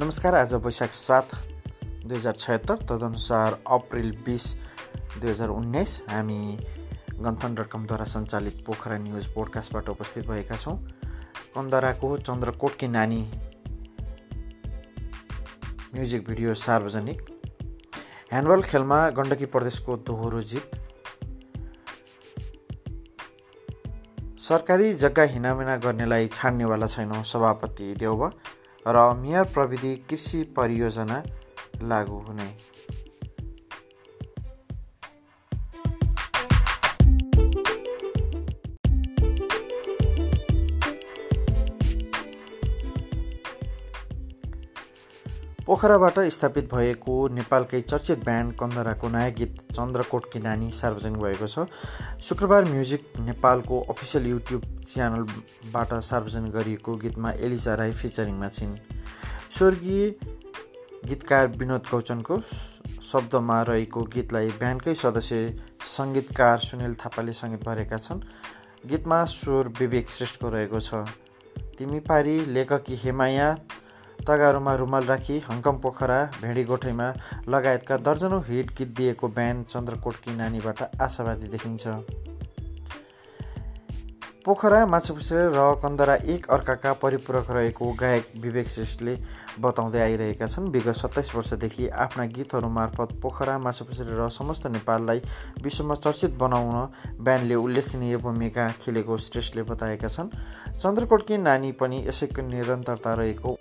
नमस्कार आज वैशाख सात दुई हजार छयत्तर तदनुसार अप्रिल बिस दुई हजार उन्नाइस हामी गन्थन डट कमद्वारा सञ्चालित पोखरा न्युज पोडकास्टबाट उपस्थित भएका छौँ। कन्दराको चन्द्रकोटकी नानी म्युजिक भिडियो सार्वजनिक। ह्यान्डबल खेलमा गण्डकी प्रदेशको दोहोरो जित। सरकारी जग्गा हिनामिना गर्नेलाई छाड्नेवाला छैनौँ सभापति देउबा। र मेयर प्रविधि कृषि परियोजना लागू हुने। पोखराबाट स्थापित भएको नेपालकै चर्चित ब्यान्ड कन्दराको नयाँ गीत चन्द्रकोट कि नानी सार्वजनिक भएको छ। शुक्रबार म्युजिक नेपालको अफिसियल युट्युब च्यानलबाट सार्वजनिक गरिएको गीतमा एलिजा राई फिचरिङमा छिन्। स्वर्गीय गीतकार विनोद गौचनको शब्दमा रहेको गीतलाई ब्यान्डकै सदस्य सङ्गीतकार सुनिल थापाले सङ्गीत भरेका छन्। गीतमा स्वर विवेक श्रेष्ठको रहेको छ। तिमी पारी लेखकी हेमाया तगारोमा रुमाल राखी हङकङ पोखरा भेडीगोठैमा लगायतका दर्जनौँ हिट गीत दिएको ब्यान्ड चन्द्रकोटकी नानीबाट आशावादी देखिन्छ। पोखरा माछापुछ्रे र कन्दरा एक अर्काका परिपूरक रहेको गायक विवेक श्रेष्ठले बताउँदै आइरहेका छन् विगत सत्ताइस वर्षदेखि आफ्ना गीतहरू मार्फत पोखरा माछापुछ्रे र समस्त नेपाललाई विश्वमा चर्चित बनाउन ब्यान्डले उल्लेखनीय भूमिका खेलेको श्रेष्ठले बताएका छन्। चन्द्रकोटकी नानी पनि यसैको निरन्तरता रहेको